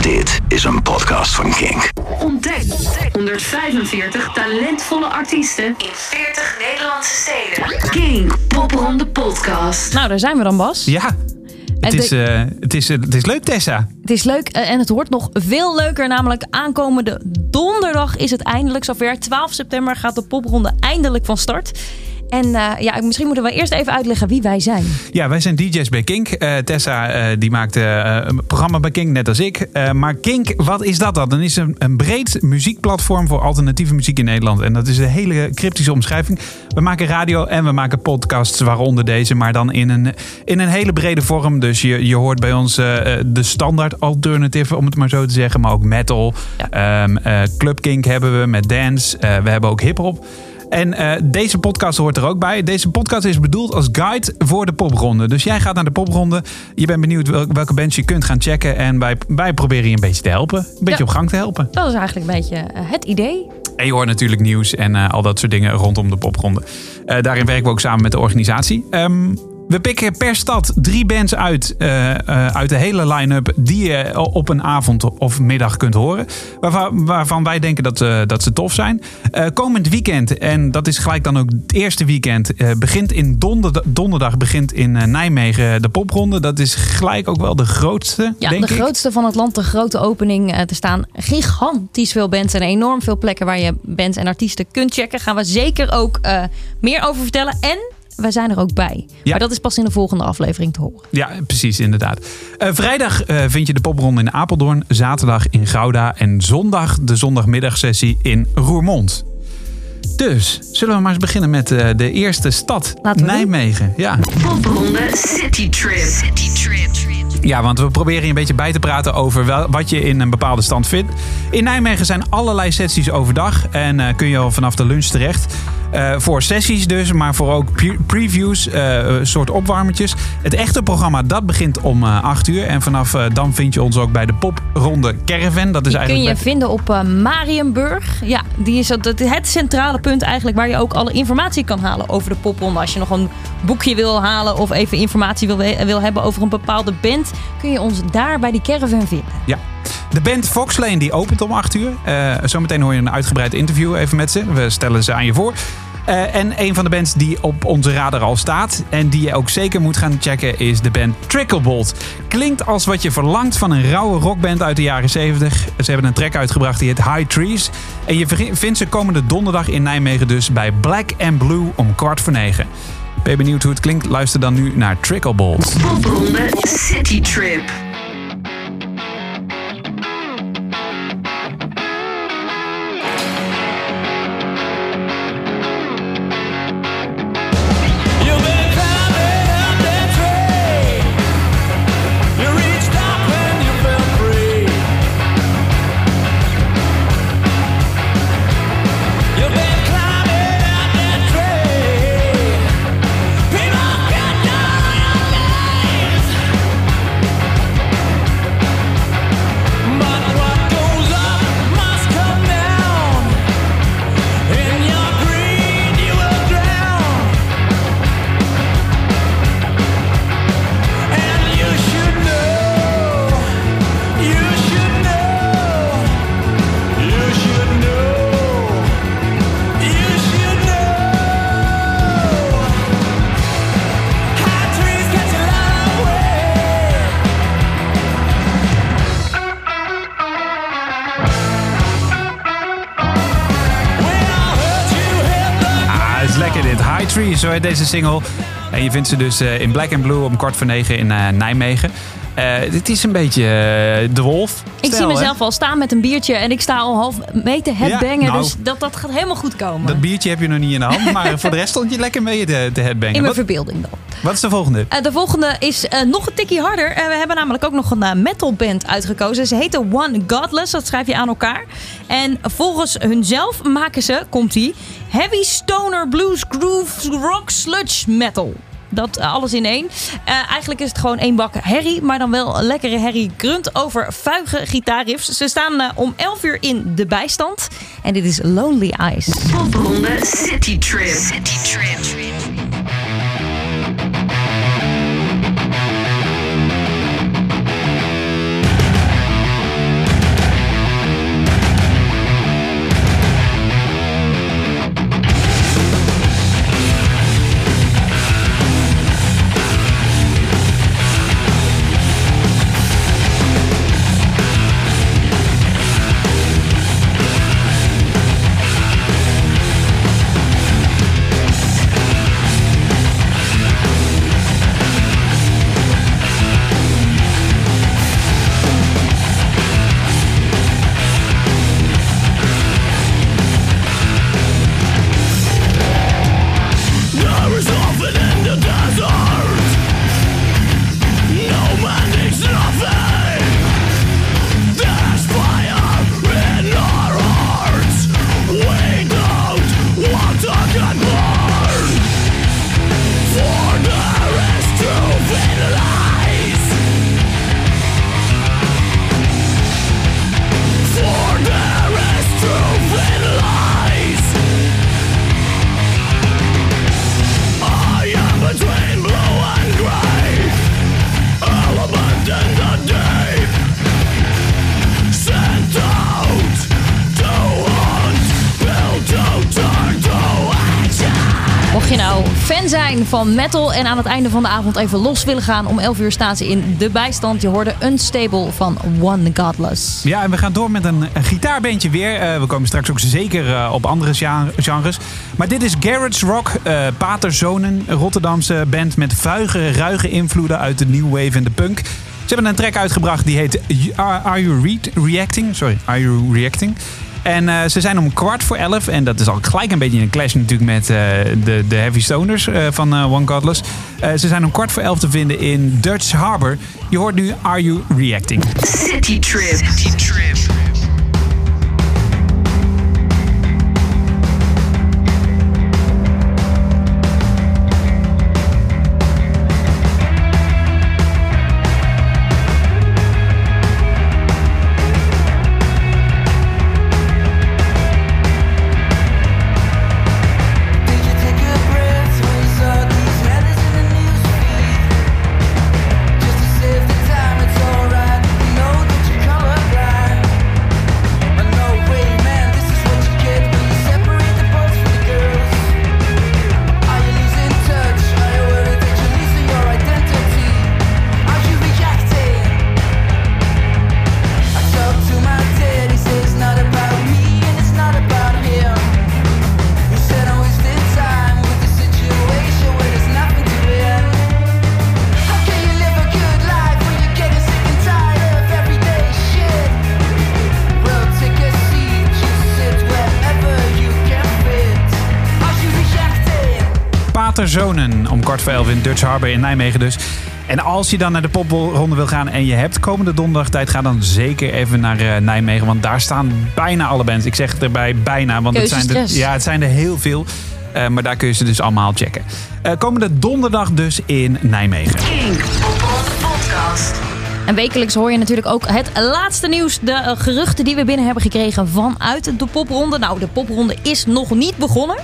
Dit is een podcast van Kink. Ontdek 145 talentvolle artiesten in 40 Nederlandse steden. King Popronde Podcast. Nou, daar zijn we dan, Bas. Ja, het En is, de- eh, het, is, het is leuk, Tessa. Het is leuk eh, en het wordt nog veel leuker. Namelijk aankomende donderdag is het eindelijk zover. 12 september gaat de popronde eindelijk van start. En eh, ja, misschien moeten we eerst even uitleggen wie wij zijn. Ja, wij zijn DJ's bij Kink. Eh, Tessa eh, die maakt een programma bij Kink, net als ik. Maar Kink, wat is dat dan? Dat is een, een breed muziekplatform voor alternatieve muziek in Nederland. En dat is een hele cryptische omschrijving. We maken radio en we maken podcasts, waaronder deze. Maar dan in een, in een hele brede vorm. Dus je, je hoort bij ons de standaard alternative, om het maar zo te zeggen. Maar ook metal. Ehm, eh, Club Kink hebben we met dance. We hebben ook hip-hop. En eh, deze podcast hoort er ook bij. Deze podcast is bedoeld als guide voor de popronde. Dus jij gaat naar de popronde. Je bent benieuwd wel- welke bands je kunt gaan checken. En wij, wij proberen je een beetje te helpen. Een beetje Ja. op gang te helpen. Dat is eigenlijk een beetje eh, het idee. En je hoort natuurlijk nieuws en eh, al dat soort dingen rondom de popronde. Daarin werken we ook samen met de organisatie. Ehm, we pikken per stad drie bands uit, eh, eh, uit de hele line-up die je op een avond of middag kunt horen. Waarvan, waarvan wij denken dat, eh, dat ze tof zijn. Komend weekend, en dat is gelijk dan ook het eerste weekend, begint in donderdag, donderdag begint in Nijmegen de popronde. Dat is gelijk ook wel de grootste, Ja, denk de ik. grootste van het land, de grote opening. Er staan gigantisch veel bands en enorm veel plekken waar je bands en artiesten kunt checken. Gaan we zeker ook meer over vertellen. En wij zijn er ook bij. Ja. Maar dat is pas in de volgende aflevering te horen. Ja, precies, inderdaad. Eh, vrijdag eh, vind je de popronde in Apeldoorn, zaterdag in Gouda en zondag de zondagmiddagsessie in Roermond. Dus, zullen we maar eens beginnen met eh, de eerste stad, Laten. Nijmegen. Ja. Popronde City Trip. City Trip. ja, want we proberen je een beetje bij te praten over wel, wat je in een bepaalde stand vindt. In Nijmegen zijn allerlei sessies overdag en eh, kun je al vanaf de lunch terecht. Eh, voor sessies dus, maar voor ook pre- previews, eh, een soort opwarmertjes. Het echte programma dat begint om eh 8 uur. En vanaf eh, dan vind je ons ook bij de popronde Caravan. Dat is Die kun eigenlijk je bij- vinden op eh, Marienburg. Ja, die is het, het centrale punt eigenlijk waar je ook alle informatie kan halen over de popronde. Als je nog een boekje wil halen of even informatie wil, wil hebben over een bepaalde band, kun je ons daar bij die caravan vinden. Ja. De band Foxlane die opent om 8 uur. Eh, zometeen hoor je een uitgebreid interview even met ze. We stellen ze aan je voor. Eh, en een van de bands die op onze radar al staat en die je ook zeker moet gaan checken is de band Tricklebolt. Klinkt als wat je verlangt van een rauwe rockband uit de jaren 70. Ze hebben een track uitgebracht die heet High Trees. En je vindt ze komende donderdag in Nijmegen dus bij Black and Blue om kwart voor negen. Ben je benieuwd hoe het klinkt? Luister dan nu naar Tricklebolt. City Trip. Deze single. En je vindt ze dus eh, in Black and Blue om kwart voor negen in eh, Nijmegen. Eh, dit is een beetje eh, de wolf. Ik zie mezelf al staan met een biertje en ik sta al half mee te headbangen. Ja, nou. dus dat, dat gaat helemaal goed komen. Dat biertje heb je nog niet in de hand, maar voor de rest stond je lekker mee te, te headbangen. In mijn Wat, verbeelding dan. wat is de volgende? Eh, de volgende is eh, nog een tikkie harder. Eh, we hebben namelijk ook nog een metal band uitgekozen. Ze heten One Godless. Dat schrijf je aan elkaar. En volgens hunzelf maken ze, komt ie, heavy stoner blues groove rock sludge metal. Dat alles in één. Eh, eigenlijk is het gewoon één bak herrie, maar dan wel lekkere herrie grunt over vuige gitaarriffs. Ze staan eh, om 11 uur in de bijstand. En dit is Lonely Eyes. Popronde City Trip. City Trip. Van metal en aan het einde van de avond even los willen gaan? Om 11 uur staan ze in de bijstand. Je hoorde Unstable van One Godless. Ja, en we gaan door met een, een gitaarbandje weer. Eh, we komen straks ook zeker eh, op andere gen- genres. Maar dit is Garage Rock, eh Paterzonen, een Rotterdamse band met vuige, ruige invloeden uit de new wave en de punk. Ze hebben een track uitgebracht die heet Are, You Re- Reacting? Sorry, Are You Reacting? En eh, ze zijn om kwart voor elf. En dat is al gelijk een beetje een clash natuurlijk met eh, de, de Heavy Stoners eh, van One Godless. Ze zijn om kwart voor elf te vinden in Dutch Harbor. Je hoort nu Are You Reacting? City Trip. City Trip. Elf in Dutch Harbor in Nijmegen dus. En als je dan naar de popronde wil gaan en je hebt komende donderdag tijd, ga dan zeker even naar eh, Nijmegen. Want daar staan bijna alle bands. Ik zeg erbij bijna, want het zijn, er, Keuzestress. ja, het zijn er heel veel. Eh, maar daar kun je ze dus allemaal checken. Eh, komende donderdag dus in Nijmegen. Podcast. En wekelijks hoor je natuurlijk ook het laatste nieuws. De geruchten die we binnen hebben gekregen vanuit de popronde. Nou, de popronde is nog niet begonnen.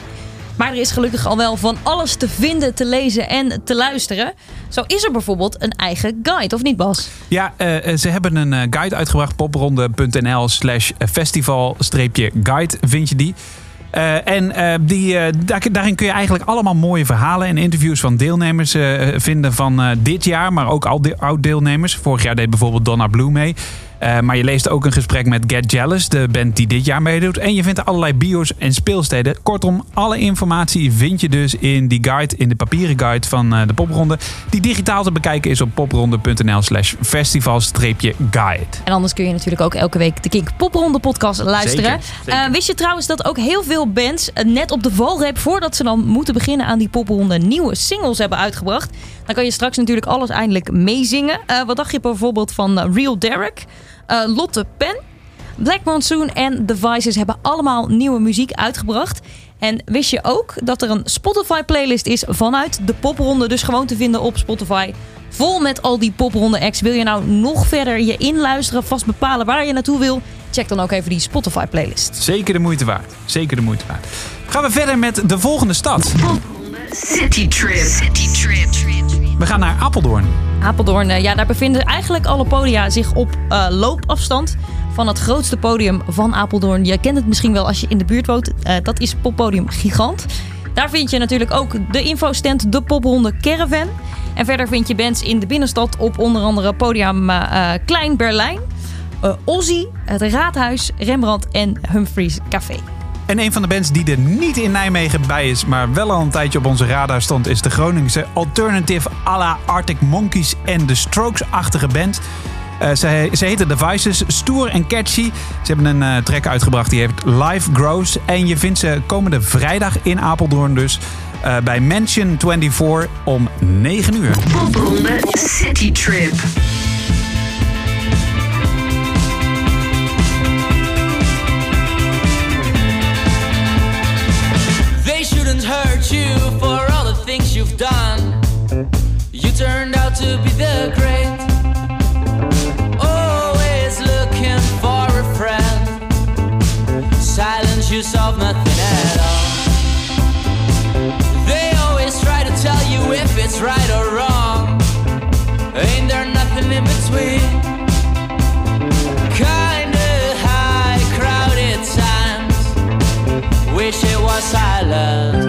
Maar er is gelukkig al wel van alles te vinden, te lezen en te luisteren. Zo is er bijvoorbeeld een eigen guide, of niet Bas? Ja, eh, eh, ze hebben een eh, guide uitgebracht. popronde.nl slash festival-guide vind je die. En die, daar- daarin kun je eigenlijk allemaal mooie verhalen en interviews van deelnemers vinden van dit jaar, maar ook al de oud-deelnemers. Vorig jaar deed bijvoorbeeld Donna Blue mee. Eh, maar je leest ook een gesprek met Get Jealous, de band die dit jaar meedoet. En je vindt allerlei bio's en speelsteden. Kortom, alle informatie vind je dus in die guide, in de papieren guide van eh, de popronde. Die digitaal te bekijken is op popronde.nl slash festival-guide. En anders kun je natuurlijk ook elke week de Kink Popronde podcast luisteren. Zeker, zeker. Eh, wist je trouwens dat ook heel veel bands net op de valreep... voordat ze dan moeten beginnen aan die popronde... nieuwe singles hebben uitgebracht? Dan kan je straks natuurlijk alles eindelijk meezingen. Eh, wat dacht je bijvoorbeeld van eh, Real Derek, eh, Lotte Pen... Black Monsoon en The Vices hebben allemaal nieuwe muziek uitgebracht. En wist je ook dat er een Spotify-playlist is vanuit de popronde, dus gewoon te vinden op Spotify. Vol met al die popronde acts. Wil je nou nog verder je inluisteren, vast bepalen waar je naartoe wil? Check dan ook even die Spotify-playlist. Zeker de moeite waard. Zeker de moeite waard. Gaan we verder met de volgende stad. Popronde City Trip. City Trip. We gaan naar Apeldoorn. Apeldoorn, eh, ja, daar bevinden eigenlijk alle podia zich op eh, loopafstand van het grootste podium van Apeldoorn. Je kent het misschien wel als je in de buurt woont. Eh, dat is poppodium Gigant. Daar vind je natuurlijk ook de infostand De Popronde Caravan. En verder vind je bands in de binnenstad op onder andere podium Klein Berlijn, eh Ozzy, het Raadhuis, Rembrandt en Humphries Café. En een van de bands die er niet in Nijmegen bij is, maar wel al een tijdje op onze radar stond, is de Groningse alternative à la Arctic Monkeys en de Strokes-achtige band. Eh, ze, ze heten The Vices, stoer en catchy. Ze hebben een eh, track uitgebracht die heet Life Grows. En je vindt ze komende vrijdag in Apeldoorn dus eh, bij Mansion 24 om 9 uur. Popronde City Trip. You for all the things you've done. You turned out to be the great. Always looking for a friend. Silence you solve nothing at all. They always try to tell you if it's right or wrong. Ain't there nothing in between? Kinda high, crowded times. Wish it was silent.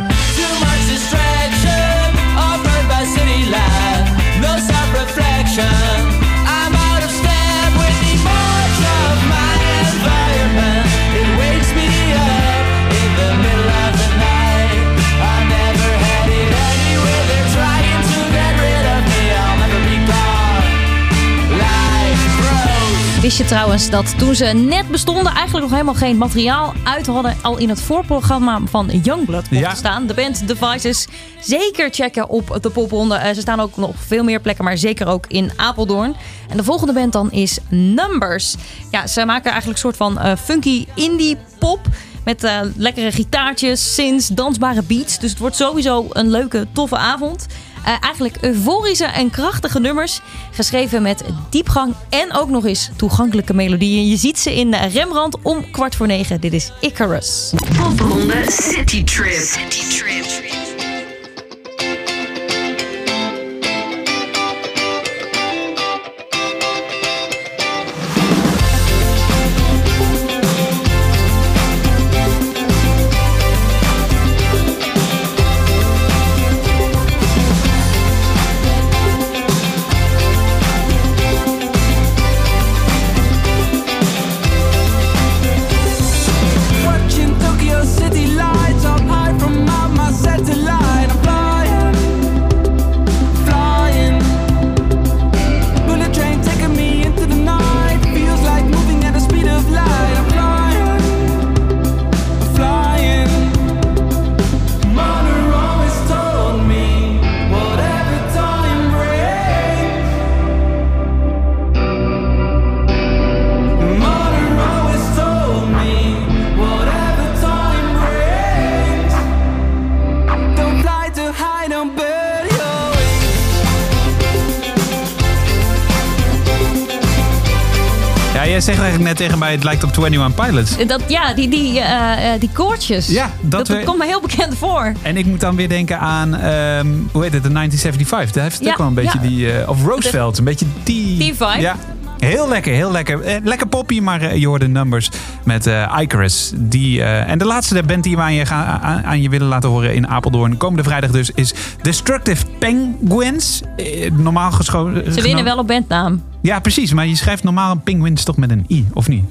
Wist je trouwens dat toen ze net bestonden, eigenlijk nog helemaal geen materiaal uit hadden, al in het voorprogramma van Youngblood mochten Ja. staan. De band Devices. Zeker checken op de popronde. Eh, ze staan ook nog op veel meer plekken, maar zeker ook in Apeldoorn. En de volgende band dan is Numbers. Ja, ze maken eigenlijk een soort van eh, funky indie pop. Met eh, lekkere gitaartjes, synths, dansbare beats. Dus het wordt sowieso een leuke, toffe avond. Eh, eigenlijk euforische en krachtige nummers. Geschreven met diepgang en ook nog eens toegankelijke melodieën. Je ziet ze in Rembrandt om kwart voor negen. Dit is Icarus. Popronde City Trip. City Trip. Net tegen mij, het lijkt op 21 Pilots. Dat, ja, die, die, eh, eh, die koortjes. Ja, dat dat, we- komt me heel bekend voor. En ik moet dan weer denken aan, ehm, hoe heet het, de 1975. Daar heeft het Ja, ook wel een beetje ja. die, eh, of Roosevelt, een beetje die... Die vibe. Ja, heel lekker, heel lekker. Eh, lekker poppy, maar eh, je hoort de numbers met eh Icarus. Die, en de laatste band die we aan je, gaan, aan, aan je willen laten horen in Apeldoorn, komende vrijdag dus, is Destructive Penguins. Eh, normaal geschoten... Ze winnen wel op bandnaam. Ja, precies. Maar je schrijft normaal penguins toch met een i, of niet?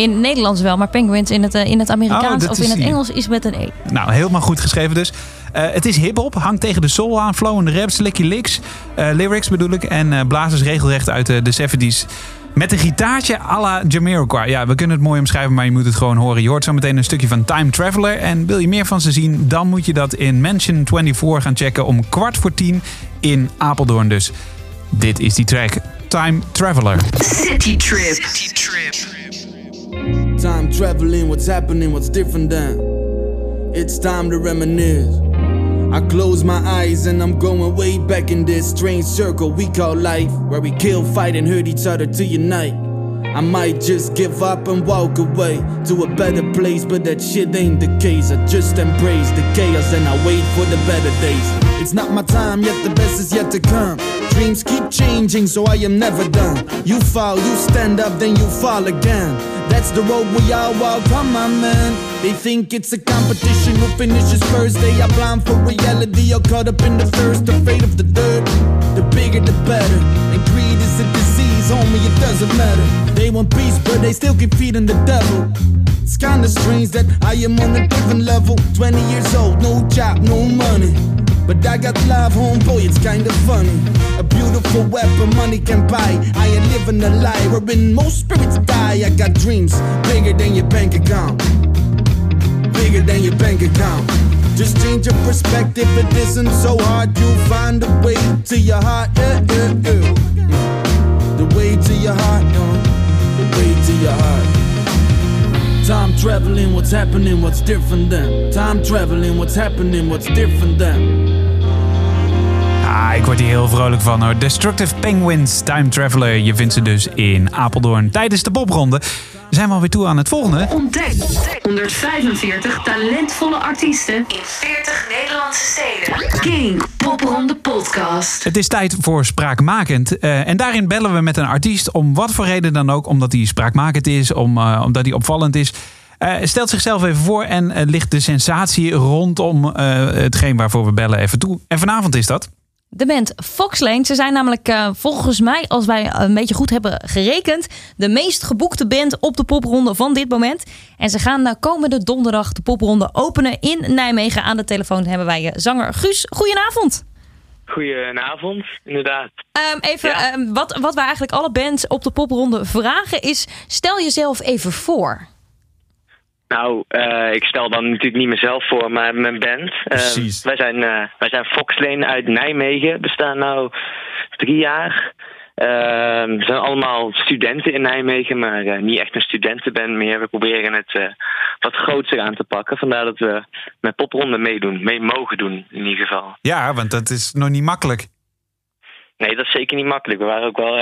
In het Nederlands wel, maar Penguins in het, eh, in het Amerikaans Oh, of in het. Engels is met een E. Nou, helemaal goed geschreven dus. Eh, het is hip-hop, hangt tegen de soul aan, flowende raps, licky licks, eh, lyrics bedoel ik. En eh blazers regelrecht uit de, de 70s. Met een gitaartje à la Jamiroquai. Ja, we kunnen het mooi omschrijven, maar je moet het gewoon horen. Je hoort zo meteen een stukje van Time Traveler. En wil je meer van ze zien, dan moet je dat in Mansion 24 gaan checken om kwart voor tien in Apeldoorn dus. Dit is die track, Time Traveler. City Trip. City Trip. Time traveling, what's happening, what's different then? It's time to reminisce. I close my eyes and I'm going way back in this strange circle we call life, where we kill, fight, and hurt each other to unite. I might just give up and walk away to a better place, but that shit ain't the case. I just embrace the chaos and I wait for the better days. It's not my time yet, the best is yet to come. Dreams keep changing, so I am never done. You fall, you stand up, then you fall again. That's the road we all walk, come on, man. They think it's a competition who finishes first. They are blind for reality, or caught up in the first, afraid of the third. The bigger, the better. And greed is a disease, homie, it doesn't matter. They want peace, but they still keep feeding the devil. It's kinda strange that I am on a different level. 20 years old, no job, no money. But I got love, homeboy, it's kinda funny. A beautiful weapon money can buy. I ain't living a lie, wherein most spirits die. I got dreams bigger than your bank account. Bigger than your bank account. Just change your perspective, it isn't so hard. You'll find a way to your heart. Yeah, yeah, yeah. The way to your heart. The way to your heart. Time traveling, what's happening, what's different then? Time traveling, what's happening, what's different then? Ah, ik word hier heel vrolijk van hoor. Destructive Penguins, Time Traveler. Je vindt ze dus in Apeldoorn tijdens de popronde. Zijn we alweer toe aan het volgende. Ontdek 145 talentvolle artiesten in 40 Nederlandse steden. King Popronde Podcast. Het is tijd voor Spraakmakend. Eh, en daarin bellen we met een artiest om wat voor reden dan ook. Omdat hij spraakmakend is, om, eh, omdat hij opvallend is. Eh, stelt zichzelf even voor en ligt de sensatie rondom hetgeen waarvoor we bellen even toe. En vanavond is dat. De band Foxlane. Ze zijn namelijk eh, volgens mij, als wij een beetje goed hebben gerekend, de meest geboekte band op de popronde van dit moment. En ze gaan eh, komende donderdag de popronde openen in Nijmegen. Aan de telefoon hebben wij eh, zanger Guus. Goedenavond. Goedenavond, inderdaad. Ehm, even, Ja. ehm, wat, wat wij eigenlijk alle bands op de popronde vragen is... stel jezelf even voor. Nou, eh, ik stel dan natuurlijk niet mezelf voor, maar mijn band. Precies. wij, zijn, eh, wij zijn Foxlane uit Nijmegen. bestaan nou drie jaar. We zijn allemaal studenten in Nijmegen, maar niet echt een studentenband meer. We proberen het wat groter aan te pakken. Vandaar dat we met popronde meedoen. Mee mogen doen, in ieder geval. Ja, want dat is nog niet makkelijk. Nee, dat is zeker niet makkelijk. We waren ook wel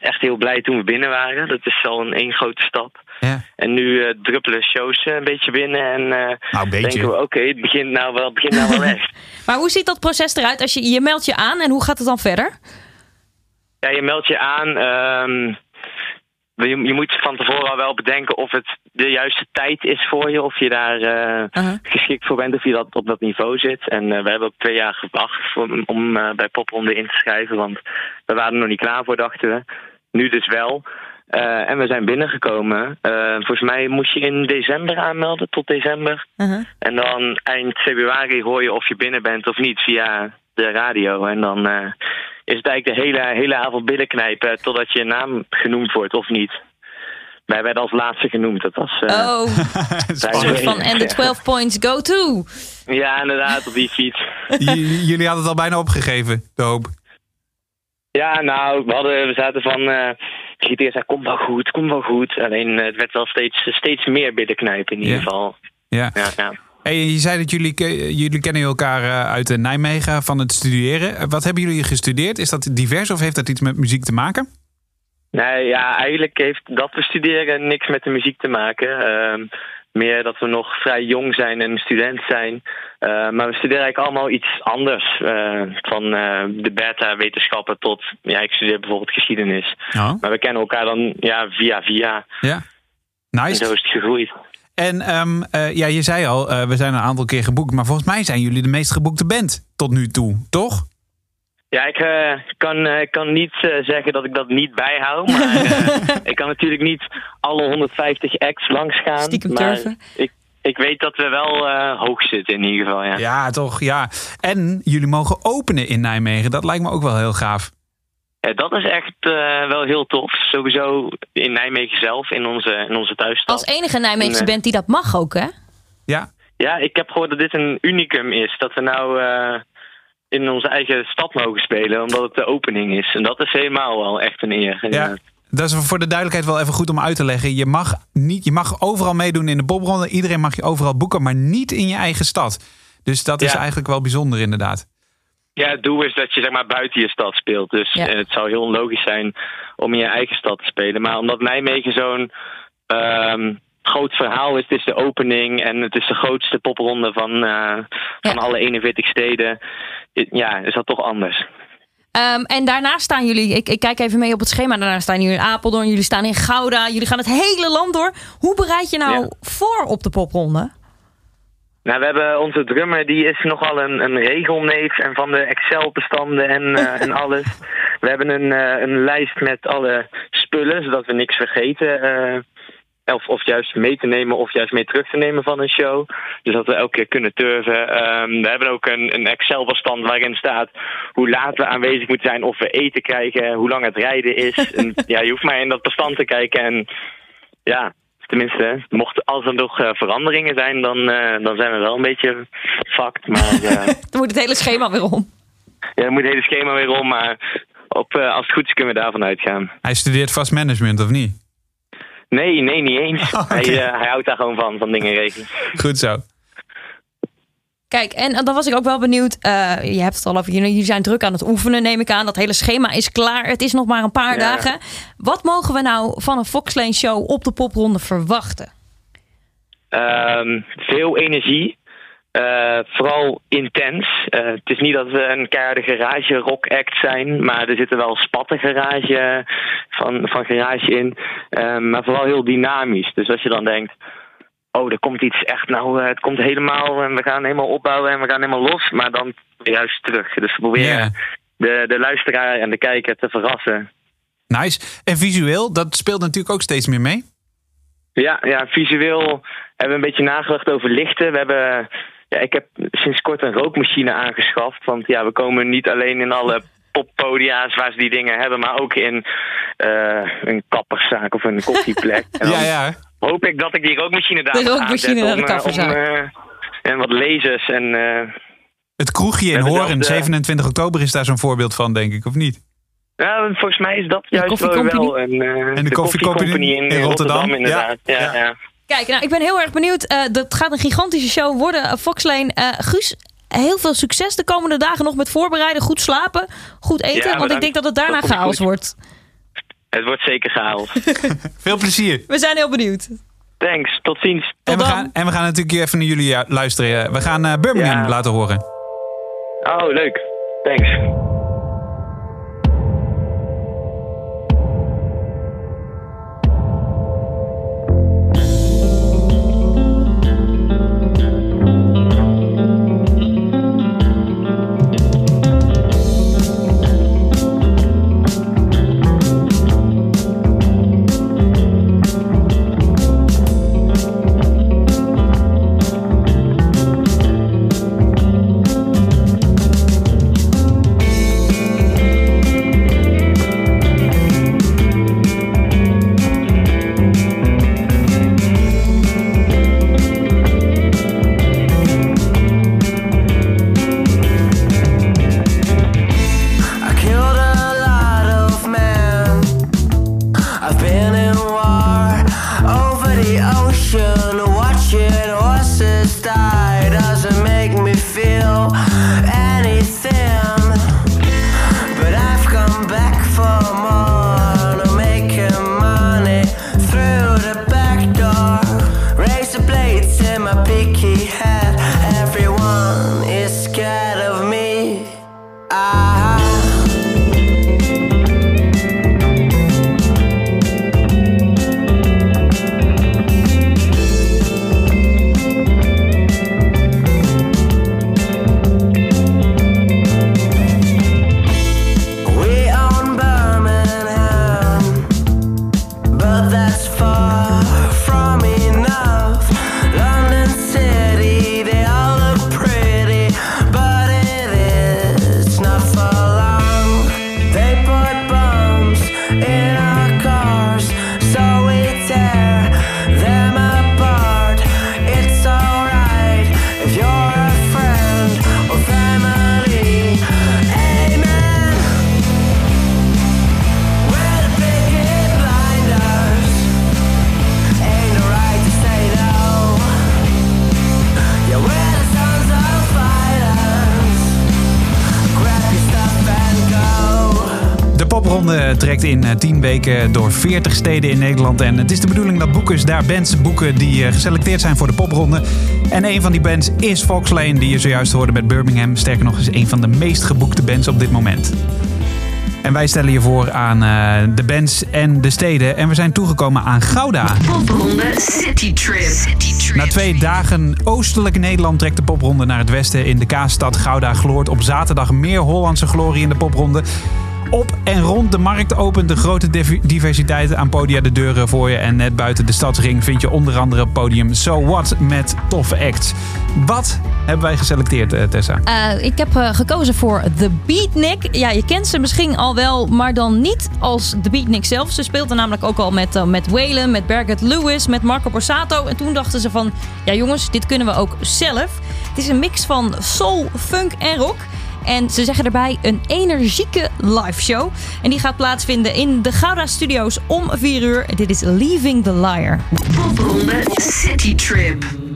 echt heel blij toen we binnen waren. Dat is al een één grote stap. Ja. En nu eh, druppelen shows eh, een beetje binnen. En Nou, een beetje. denken we, oké, het begint nou wel, het begint nou wel echt. Maar hoe ziet dat proces eruit? Als je, je meldt je aan en hoe gaat het dan verder? Ja, je meldt je aan. ehm, je, je moet van tevoren al wel bedenken of het de juiste tijd is voor je. Of je daar eh, Uh-huh. geschikt voor bent. Of je dat op dat niveau zit. En eh, we hebben ook twee jaar gewacht om eh, bij Popronde in te schrijven. Want we waren er nog niet klaar voor, dachten we. Nu dus wel. Eh, en we zijn binnengekomen. Eh, volgens mij moest je in december aanmelden, tot december. Uh-huh. En dan eind februari hoor je of je binnen bent of niet via de radio. En dan eh, is het eigenlijk de hele, hele avond binnenknijpen totdat je naam genoemd wordt of niet. Wij werden als laatste genoemd. Dat was. eh, Oh, een soort van en de 12 points go to. Ja, inderdaad, op die fiets. J- jullie hadden het al bijna opgegeven, de hoop. Ja, nou, we, hadden, we zaten van. eh Gieter zei: Kom wel goed, kom wel goed. Alleen eh, het werd wel steeds, steeds meer binnenknijpen in ieder geval. Ja. Ja, ja. Hey, je zei dat jullie, jullie kennen elkaar eh, uit eh, Nijmegen van het studeren. Eh, Wat hebben jullie gestudeerd? Is dat divers of heeft dat iets met muziek te maken? Nee, ja, eigenlijk heeft dat we studeren niks met de muziek te maken. Ehm, meer dat we nog vrij jong zijn en student zijn. Eh, maar we studeren eigenlijk allemaal iets anders. eh, van eh, de beta-wetenschappen tot, ja, ik studeer bijvoorbeeld geschiedenis. Oh. Maar we kennen elkaar dan ja, via via. Ja. En Nice. zo is het gegroeid. En ehm, eh, ja, je zei al, we zijn een aantal keer geboekt. Maar volgens mij zijn jullie de meest geboekte band tot nu toe, toch? Ja, ik eh, kan, eh, ik kan niet eh, zeggen dat ik dat niet bijhoud. Maar eh, ik kan natuurlijk niet alle 150 acts langs gaan. Stiekem maar turven. ik, ik weet dat we wel eh, hoog zitten in ieder geval, ja. Ja, toch? Ja. En jullie mogen openen in Nijmegen. Dat lijkt me ook wel heel gaaf. Ja, dat is echt eh, wel heel tof. Sowieso in Nijmegen zelf, in onze, in onze thuisstad. Als enige Nijmeegse band die dat mag ook, hè? Ja. Ja, ik heb gehoord dat dit een unicum is. Dat we nou eh, in onze eigen stad mogen spelen, omdat het de opening is. En dat is helemaal wel echt een eer. Ja, dat is voor de duidelijkheid wel even goed om uit te leggen. Je mag, niet, je mag overal meedoen in de popronde. Iedereen mag je overal boeken, maar niet in je eigen stad. Dus dat is Ja. eigenlijk wel bijzonder inderdaad. Ja, het doel is dat je zeg maar buiten je stad speelt. Dus Ja. het zou heel logisch zijn om in je eigen stad te spelen. Maar omdat Nijmegen zo'n ehm, groot verhaal is, het is de opening en het is de grootste popronde van, eh, van Ja. alle 41 steden. Ja, is dat toch anders. Ehm, en daarna staan jullie, ik, ik kijk even mee op het schema. Daarna staan jullie in Apeldoorn, jullie staan in Gouda. Jullie gaan het hele land door. Hoe bereid je nou Ja. voor op de popronde? Nou, we hebben onze drummer, die is nogal een, een regelneef en van de Excel-bestanden en, eh, en alles. We hebben een, eh, een lijst met alle spullen, zodat we niks vergeten. eh, of, of juist mee te nemen of juist mee terug te nemen van een show. Dus dat we elke keer kunnen turven. Ehm, we hebben ook een, een Excel-bestand waarin staat hoe laat we aanwezig moeten zijn, of we eten krijgen, hoe lang het rijden is. en, ja, je hoeft maar in dat bestand te kijken en ja, tenminste, mocht als er nog eh, veranderingen zijn, dan, eh, dan zijn we wel een beetje fucked. Maar eh, Dan moet het hele schema weer om. ja, dan moet het hele schema weer om. Maar op, eh, als het goed is kunnen we daarvan uitgaan. Hij studeert vast management, of niet? Nee, nee, niet eens. Oh, hij, eh, hij houdt daar gewoon van, van dingen regelen. Goed zo. Kijk, en dan was ik ook wel benieuwd. eh, je hebt het al over, jullie zijn druk aan het oefenen, neem ik aan. Dat hele schema is klaar. Het is nog maar een paar Ja. dagen. Wat mogen we nou van een Foxlane show op de popronde verwachten? Ehm, veel energie. Eh, vooral intens. Eh, het is niet dat we een keiharde garage rock act zijn, maar er zitten wel spatten garage van, van garage in. Maar vooral heel dynamisch. Dus als je dan denkt, oh, er komt iets echt, nou, eh, het komt helemaal en we gaan helemaal opbouwen en we gaan helemaal los, maar dan juist terug. Dus we proberen de, de luisteraar en de kijker te verrassen. Nice. En visueel, dat speelt natuurlijk ook steeds meer mee. Ja, ja, visueel hebben we een beetje nagedacht over lichten. We hebben ja, ik heb sinds kort een rookmachine aangeschaft. Want ja, we komen niet alleen in alle poppodia's waar ze die dingen hebben, maar ook in eh, een kapperszaak of een koffieplek. Ja, ja. hoop ik dat ik die rookmachine daar De rookmachine aanzetten naar de om, eh, om, kapperszaak. eh, en wat lasers en... eh, Het kroegje in de- 27 oktober, is daar zo'n voorbeeld van, denk ik, of niet? Ja, volgens mij is dat juist wel, een, En de Coffee Company in, in in Rotterdam? Rotterdam, inderdaad. Ja, Ja, ja. Kijk, nou, ik ben heel erg benieuwd. Eh, dat gaat een gigantische show worden. Uh, Foxlane, eh, Guus, heel veel succes de komende dagen nog met voorbereiden. Goed slapen, goed eten. Ja, want ik denk dat het daarna Dat chaos goed. wordt. Het wordt zeker chaos. Veel plezier. We zijn heel benieuwd. Thanks, tot ziens. En we, dan. gaan, en we gaan natuurlijk even naar jullie eh, luisteren. We gaan eh, Birmingham Ja. laten horen. Oh, leuk. Thanks. 10 weken door 40 steden in Nederland. En het is de bedoeling dat boekers daar bands boeken die eh, geselecteerd zijn voor de popronde. En een van die bands is Foxlane, die je zojuist hoorde met Birmingham. Sterker nog, is een van de meest geboekte bands op dit moment. En wij stellen je voor aan eh, de bands en de steden. En we zijn toegekomen aan Gouda. Popronde City Trip. City Trip. Na twee dagen oostelijk Nederland trekt de popronde naar het westen. In de kaasstad Gouda gloort op zaterdag meer Hollandse glorie in de popronde. Op en rond de markt opent de grote div- diversiteit aan podia de deuren voor je. En net buiten de stadsring vind je onder andere podium So What met toffe acts. Wat hebben wij geselecteerd, eh, Tessa? Eh, ik heb eh, gekozen voor The Beatnik. Ja, je kent ze misschien al wel, maar dan niet als The Beatnik zelf. Ze speelde namelijk ook al met, uh, met Waylon, met Berget Lewis, met Marco Borsato. En toen dachten ze van, ja jongens, dit kunnen we ook zelf. Het is een mix van soul, funk en rock. En ze zeggen erbij een energieke live show. En die gaat plaatsvinden in de Gouda Studios om 4 uur. Dit is Leaving the Liar. City Trip.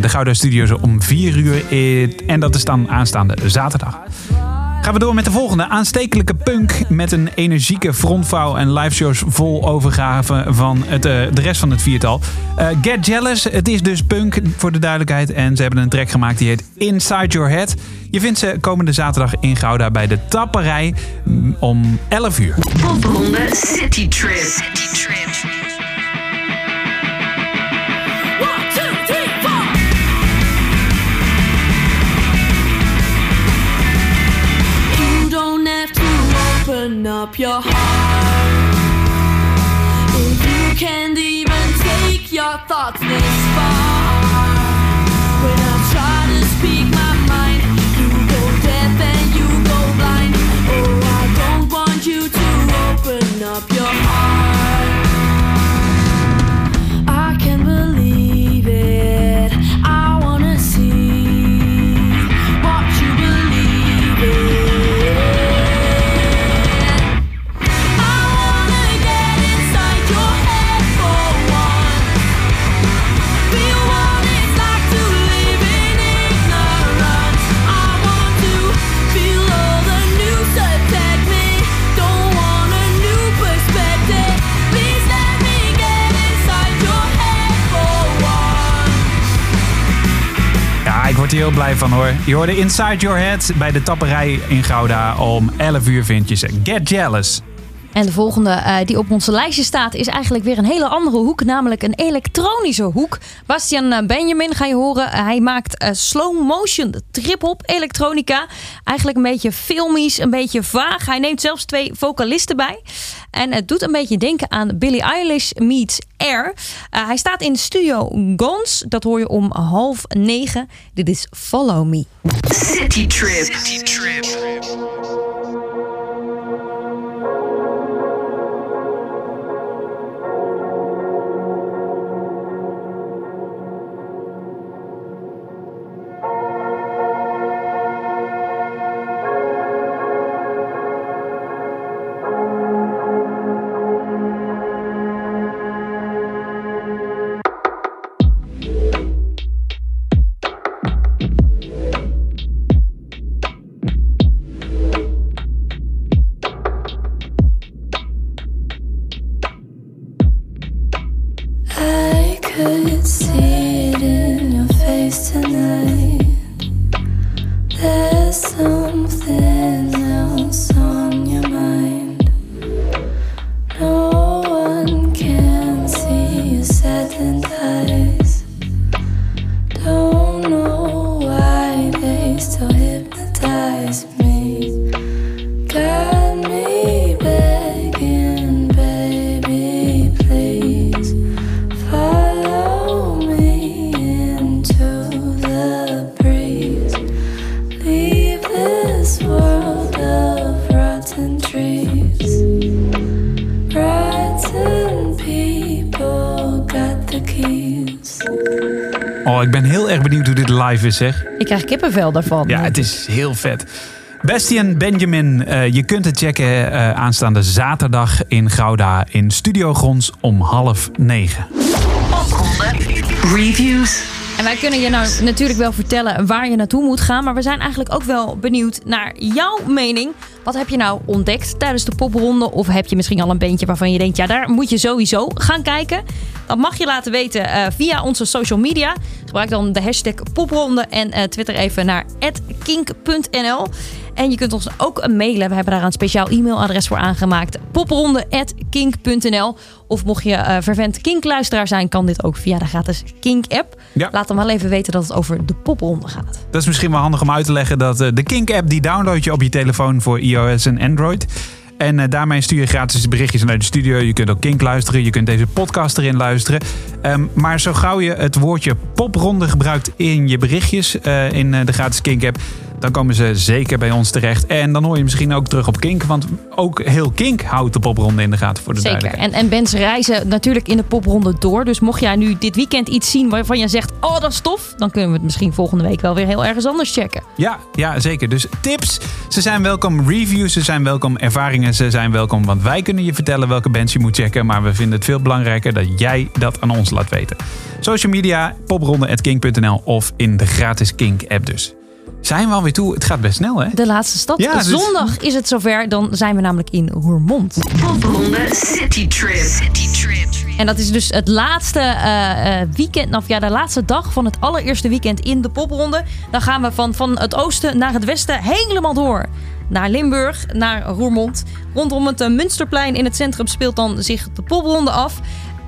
De Gouda Studios om 4 uur. eh, En dat is dan aanstaande zaterdag. Gaan we door met de volgende. Aanstekelijke punk met een energieke frontvouw en liveshows vol overgave van het, eh, de rest van het viertal. Eh, Get Jealous, het is dus punk voor de duidelijkheid. En ze hebben een track gemaakt die heet Inside Your Head. Je vindt ze komende zaterdag in Gouda bij de Tapperij mm, om 11 uur. Popronde City Trip. City Trip. Up your heart. If you can't even take your thoughts this far. Blij van hoor. Je hoorde Inside Your Head bij de Tapperij in Gouda. Om 11 uur vind je ze. Get Jealous. En de volgende eh, die op onze lijstje staat is eigenlijk weer een hele andere hoek, namelijk een elektronische hoek. Bastian eh, Benjamin ga je horen. Eh, hij maakt slow motion trip-hop elektronica. Eigenlijk een beetje filmisch, een beetje vaag. Hij neemt zelfs twee vocalisten bij. En het doet een beetje denken aan Billie Eilish meets Air. Eh, hij staat in studio Gons. Dat hoor je om half negen. Dit is Follow Me. City Trip. City Trip. Is zeg. Ik krijg kippenvel daarvan. Ja, het is heel vet. Bastian Benjamin, eh, je kunt het checken eh, aanstaande zaterdag in Gouda in Studio Grons om half negen. Reviews. En wij kunnen je nou natuurlijk wel vertellen waar je naartoe moet gaan. Maar we zijn eigenlijk ook wel benieuwd naar jouw mening. Wat heb je nou ontdekt tijdens de popronde? Of heb je misschien al een beentje waarvan je denkt... ja, daar moet je sowieso gaan kijken. Dat mag je laten weten eh, via onze social media. Gebruik dan de hashtag popronde en eh, twitter even naar kink.nl. En je kunt ons ook mailen. We hebben daar een speciaal e-mailadres voor aangemaakt. popronde.kink.nl Of mocht je eh vervent Kink-luisteraar zijn... kan dit ook via de gratis Kink-app. Ja. Laat dan wel even weten dat het over de popronde gaat. Dat is misschien wel handig om uit te leggen dat eh, de Kink-app die download je op je telefoon voor iOS en Android. En eh, daarmee stuur je gratis berichtjes naar de studio. Je kunt ook Kink luisteren. Je kunt deze podcast erin luisteren. Ehm, maar zo gauw je het woordje popronde gebruikt in je berichtjes in de gratis Kink-app... dan komen ze zeker bij ons terecht. En dan hoor je misschien ook terug op Kink. Want ook heel Kink houdt de popronde in de gaten voor de Zeker. En, en bands reizen natuurlijk in de popronde door. Dus mocht jij nu dit weekend iets zien waarvan je zegt... oh, dat is tof, dan kunnen we het misschien volgende week wel weer heel ergens anders checken. Ja, ja, zeker. Dus tips, ze zijn welkom. Reviews, ze zijn welkom. Ervaringen, ze zijn welkom. Want wij kunnen je vertellen welke bands je moet checken. Maar we vinden het veel belangrijker dat jij dat aan ons laat weten. Social media, popronde.kink.nl of in de gratis Kink-app dus. Zijn we alweer toe? Het gaat best snel, hè? De laatste stad. Ja, dus- Zondag is het zover. Dan zijn we namelijk in Roermond. Popronde City Trip. City Trip. En dat is dus het laatste eh, eh, weekend, of ja, de laatste dag van het allereerste weekend in de popronde. Dan gaan we van, van het oosten naar het westen helemaal door. Naar Limburg, naar Roermond. Rondom het eh, Munsterplein in het centrum speelt dan zich de popronde af.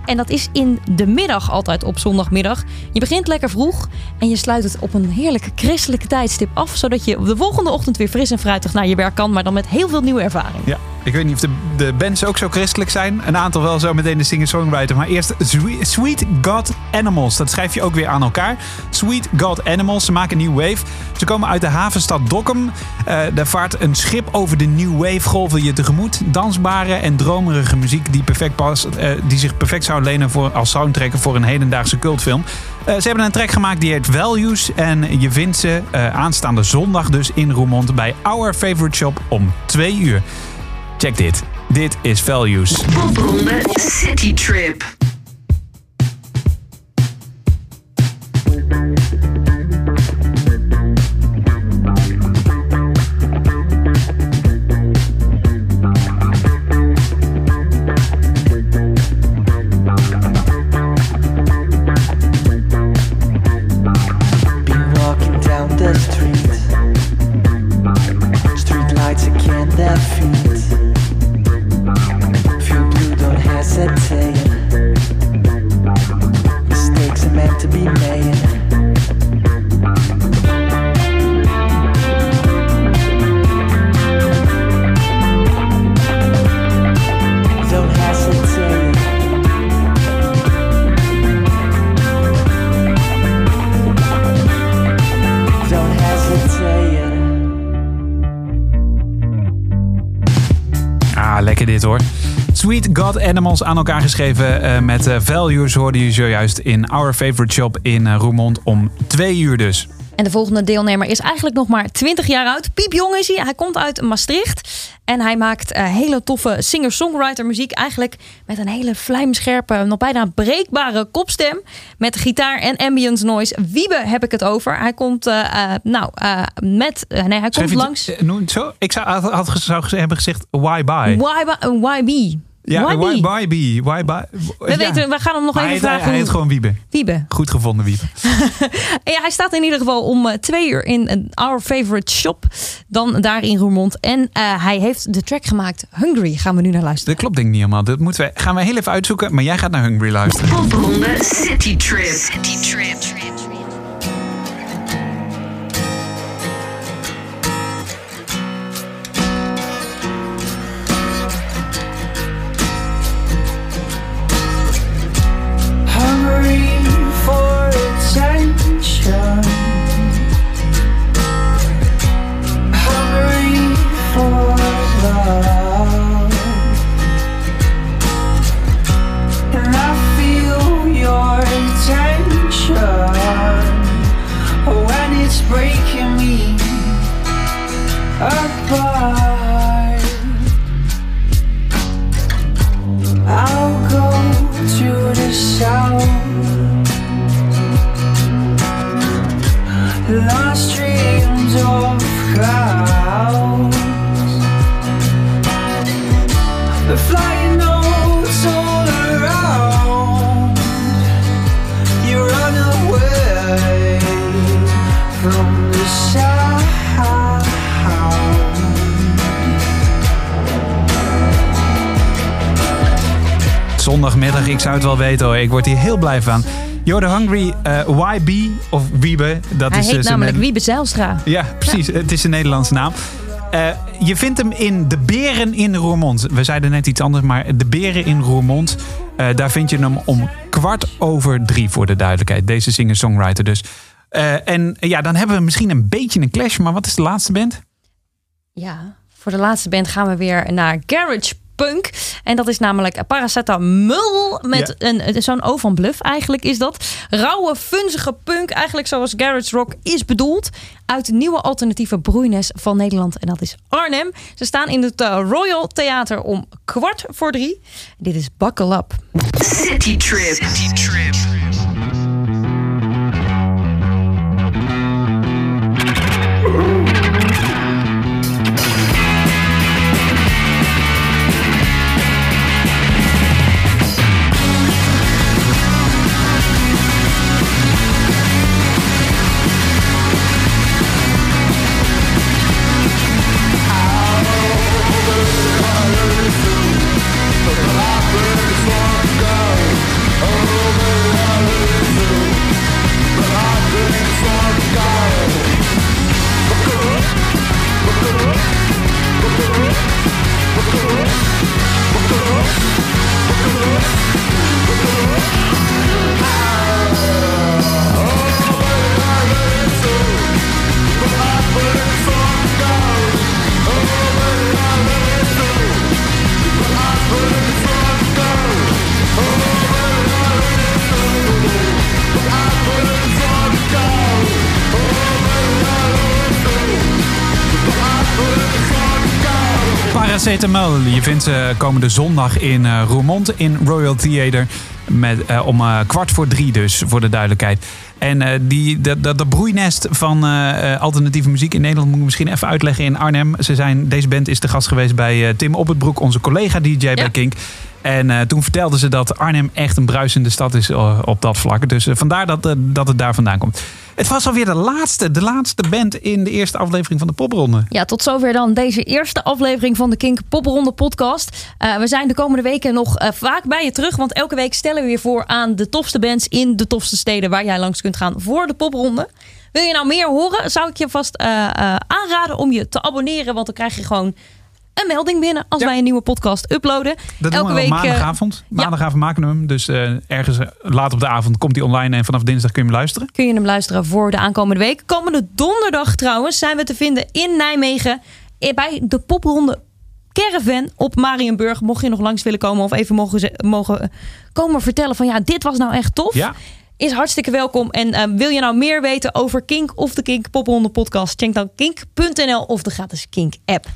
En dat is in de middag altijd op zondagmiddag. Je begint lekker vroeg en je sluit het op een heerlijke christelijke tijdstip af. Zodat je de volgende ochtend weer fris en fruitig naar je werk kan. Maar dan met heel veel nieuwe ervaring. Ja, ik weet niet of de, de bands ook zo christelijk zijn. Een aantal wel zo meteen de singer-songwriter. Maar eerst Sweet, God Animals. Dat schrijf je ook weer aan elkaar. Sweet God Animals. Ze maken New Wave. Ze komen uit de havenstad Dokkum. Eh, daar vaart een schip over de New Wave golven je tegemoet. Dansbare en dromerige muziek die, perfect past, eh, die zich perfect zou lenen voor, als soundtrack voor een hedendaagse cultfilm. Eh, ze hebben een track gemaakt die heet Values. En je vindt ze eh, aanstaande zondag dus in Roermond bij Our Favorite Shop om 2 uur. Check dit. Dit is Values. City Trip. God Animals aan elkaar geschreven eh, met eh, Values hoorde je zojuist in Our Favorite Shop in eh, Roermond om 2 uur dus. En de volgende deelnemer is eigenlijk nog maar 20 jaar oud. Piepjong is hij. Hij komt uit Maastricht. En hij maakt hele toffe singer-songwriter muziek. Eigenlijk met een hele vlijmscherpe, nog bijna breekbare kopstem. Met gitaar en ambience noise. Wiebe heb ik het over. Hij komt, nou, met... nee, hij komt langs... het, zo? Ik zou, had, had, zou hebben gezegd why by. Why, why, YB. Ja, why by be? Why by? We, weten, we gaan hem nog Maar even hij, vragen. hij heet gewoon Wiebe. Wiebe. Goed gevonden, Wiebe. En ja, hij staat in ieder geval om eh, twee uur in een Our Favorite Shop. Dan daar in Roermond. En eh, hij heeft de track gemaakt. Hungry gaan we nu naar luisteren. Dat klopt denk ik niet helemaal. Dat moeten we, gaan we heel even uitzoeken. Maar jij gaat naar Hungry luisteren. Popronde City Trip. City Trip. Zou het wel weten hoor. Ik word hier heel blij van. You're the Hungry eh, YB of Wiebe. Dat Hij is heet dus namelijk Wiebe Zijlstra. Ja, precies. Het is een Nederlandse naam. Eh, je vindt hem in De Beren in Roermond. We zeiden net iets anders, maar De Beren in Roermond. eh, daar vind je hem om kwart over drie voor de duidelijkheid. Deze singer-songwriter dus. En ja, dan hebben we misschien een beetje een clash. Maar wat is de laatste band? Ja, voor de laatste band gaan we weer naar Garage Punk. En dat is namelijk Paracetamol met Ja. een zo'n O van Bluff eigenlijk is dat. Rauwe, funzige punk, eigenlijk zoals Garage Rock is bedoeld. Uit het nieuwe alternatieve broeines van Nederland. En dat is Arnhem. Ze staan in het eh, Royal Theater om kwart voor drie. Dit is Buckle Up. City Trip. City Trip. Paracetamol. Je vindt ze komende zondag in eh, Roermond in Royal Theater. Met, eh, om eh, kwart voor drie dus, voor de duidelijkheid. En eh, die, dat, dat, dat broeinest van eh, eh, alternatieve muziek in Nederland... moet ik misschien even uitleggen in Arnhem. Ze zijn, deze band is de gast geweest bij eh, Tim Op het Broek, onze collega-dj bij Kink. En eh, toen vertelden ze dat Arnhem echt een bruisende stad is eh, op dat vlak. Dus eh, vandaar dat, eh, dat het daar vandaan komt. Het was alweer de laatste, de laatste band in de eerste aflevering van de popronde. Ja, tot zover dan deze eerste aflevering van de Kink Popronde podcast. Eh, we zijn de komende weken nog eh, vaak bij je terug. Want elke week stellen we je voor aan de tofste bands in de tofste steden waar jij langs kunt gaan voor de popronde. Wil je nou meer horen, zou ik je vast eh, aanraden om je te abonneren. Want dan krijg je gewoon een melding binnen als wij een nieuwe podcast uploaden. Dat doen elke we week. eh, maandagavond. Maandagavond maken we hem. Dus eh, ergens eh, laat op de avond komt hij online. En vanaf dinsdag kun je hem luisteren. kun je hem luisteren voor de aankomende week. Komende donderdag trouwens zijn we te vinden in Nijmegen bij de popronde Caravan op Marienburg. Mocht je nog langs willen komen of even mogen, ze- mogen komen vertellen van ja, dit was nou echt tof. Ja. Is hartstikke welkom. En wil je nou meer weten over Kink of de Kink Popronde podcast? Check dan kink.nl of de gratis Kink app.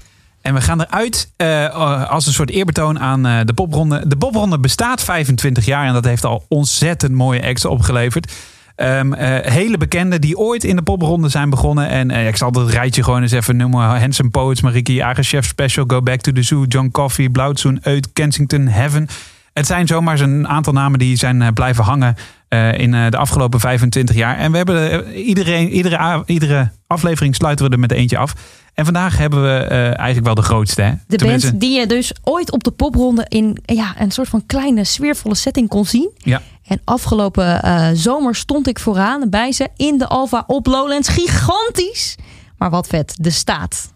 En we gaan eruit eh, als een soort eerbetoon aan eh, de popronde. De popronde bestaat 25 jaar en dat heeft al ontzettend mooie acts opgeleverd. Ehm, eh, hele bekende die ooit in de popronde zijn begonnen. En eh, ik zal dat rijtje gewoon eens even noemen. Handsome Poets, Mariki, Chef Special, Go Back to the Zoo, John Coffee, Blauwtsoen, Uit, Kensington, Heaven. Het zijn zomaar een aantal namen die zijn eh, blijven hangen eh, in eh, de afgelopen 25 jaar. En we hebben eh, iedereen, iedere, iedere aflevering sluiten we er met eentje af. En vandaag hebben we eh, eigenlijk wel de grootste. Hè? De Tenminste, band die je dus ooit op de popronde in ja, een soort van kleine sfeervolle setting kon zien. Ja. En afgelopen eh, zomer stond ik vooraan bij ze in de Alfa op Lowlands. Gigantisch! Maar wat vet, de staat.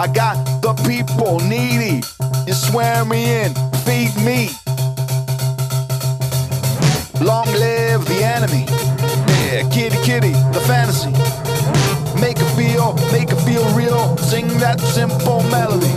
I got the people needy. You swear me in, feed me. Long live the enemy. Yeah, kitty kitty, the fantasy. Make it feel, make it feel real. Sing that simple melody.